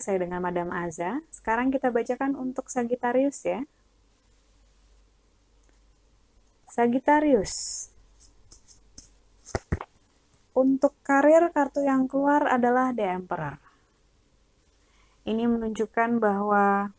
selesai dengan Madam Aza. Sekarang kita bacakan untuk Sagittarius ya. Sagittarius. Untuk karir, kartu yang keluar adalah The Emperor. Ini menunjukkan bahwa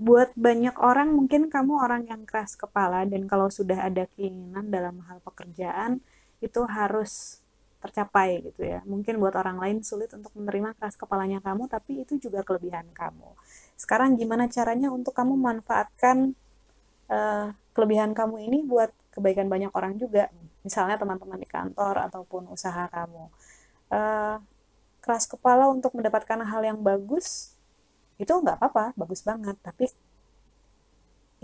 buat banyak orang mungkin kamu orang yang keras kepala dan kalau sudah ada keinginan dalam hal pekerjaan itu harus tercapai gitu ya. Mungkin buat orang lain sulit untuk menerima keras kepalanya kamu, tapi itu juga kelebihan kamu. Sekarang gimana caranya untuk kamu manfaatkan uh, kelebihan kamu ini buat kebaikan banyak orang juga. Misalnya teman-teman di kantor ataupun usaha kamu. Uh, keras kepala untuk mendapatkan hal yang bagus itu nggak apa-apa, bagus banget. Tapi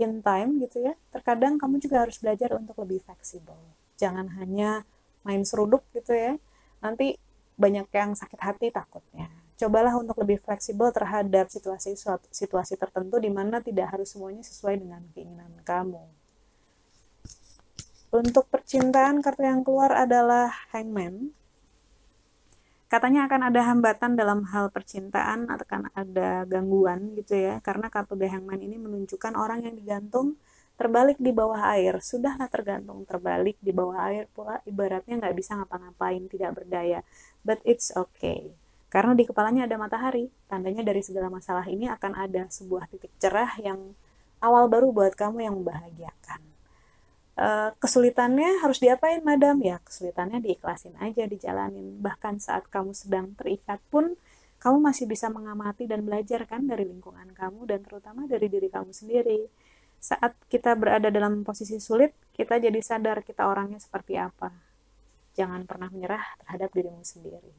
in time gitu ya, terkadang kamu juga harus belajar untuk lebih fleksibel. Jangan hanya main seruduk gitu ya nanti banyak yang sakit hati takutnya. Cobalah untuk lebih fleksibel terhadap situasi situasi tertentu di mana tidak harus semuanya sesuai dengan keinginan kamu. Untuk percintaan kartu yang keluar adalah hangman. Katanya akan ada hambatan dalam hal percintaan atau akan ada gangguan gitu ya karena kartu The Hangman ini menunjukkan orang yang digantung terbalik di bawah air. Sudahlah tergantung terbalik di bawah air pula. Ibaratnya nggak bisa ngapa-ngapain tidak berdaya. But it's okay. Karena di kepalanya ada matahari. Tandanya dari segala masalah ini akan ada sebuah titik cerah yang awal baru buat kamu yang membahagiakan. Uh, kesulitannya harus diapain madam? Ya kesulitannya diikhlasin aja dijalanin. Bahkan saat kamu sedang terikat pun kamu masih bisa mengamati dan belajar kan dari lingkungan kamu dan terutama dari diri kamu sendiri saat kita berada dalam posisi sulit, kita jadi sadar kita orangnya seperti apa. Jangan pernah menyerah terhadap dirimu sendiri.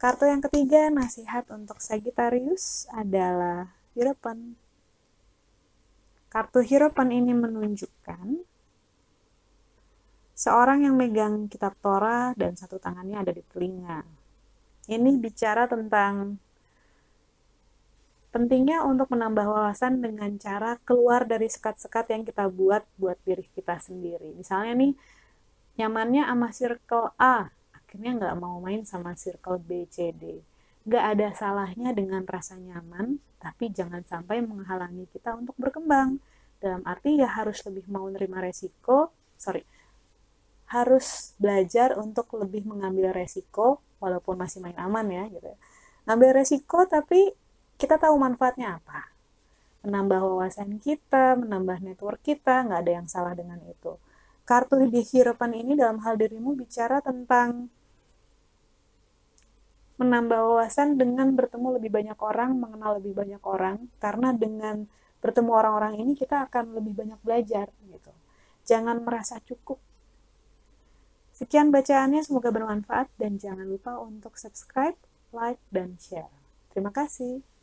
Kartu yang ketiga, nasihat untuk Sagittarius adalah Hierophant. Kartu Hierophant ini menunjukkan seorang yang megang kitab Torah dan satu tangannya ada di telinga. Ini bicara tentang Pentingnya untuk menambah wawasan dengan cara keluar dari sekat-sekat yang kita buat buat diri kita sendiri. Misalnya nih, nyamannya sama circle A, akhirnya nggak mau main sama circle B, C, D. Nggak ada salahnya dengan rasa nyaman, tapi jangan sampai menghalangi kita untuk berkembang. Dalam arti ya harus lebih mau nerima resiko, sorry, harus belajar untuk lebih mengambil resiko, walaupun masih main aman ya gitu ya. Ngambil resiko tapi kita tahu manfaatnya apa menambah wawasan kita, menambah network kita, nggak ada yang salah dengan itu. Kartu di ini dalam hal dirimu bicara tentang menambah wawasan dengan bertemu lebih banyak orang, mengenal lebih banyak orang, karena dengan bertemu orang-orang ini kita akan lebih banyak belajar gitu. Jangan merasa cukup. Sekian bacaannya, semoga bermanfaat dan jangan lupa untuk subscribe, like, dan share. Terima kasih.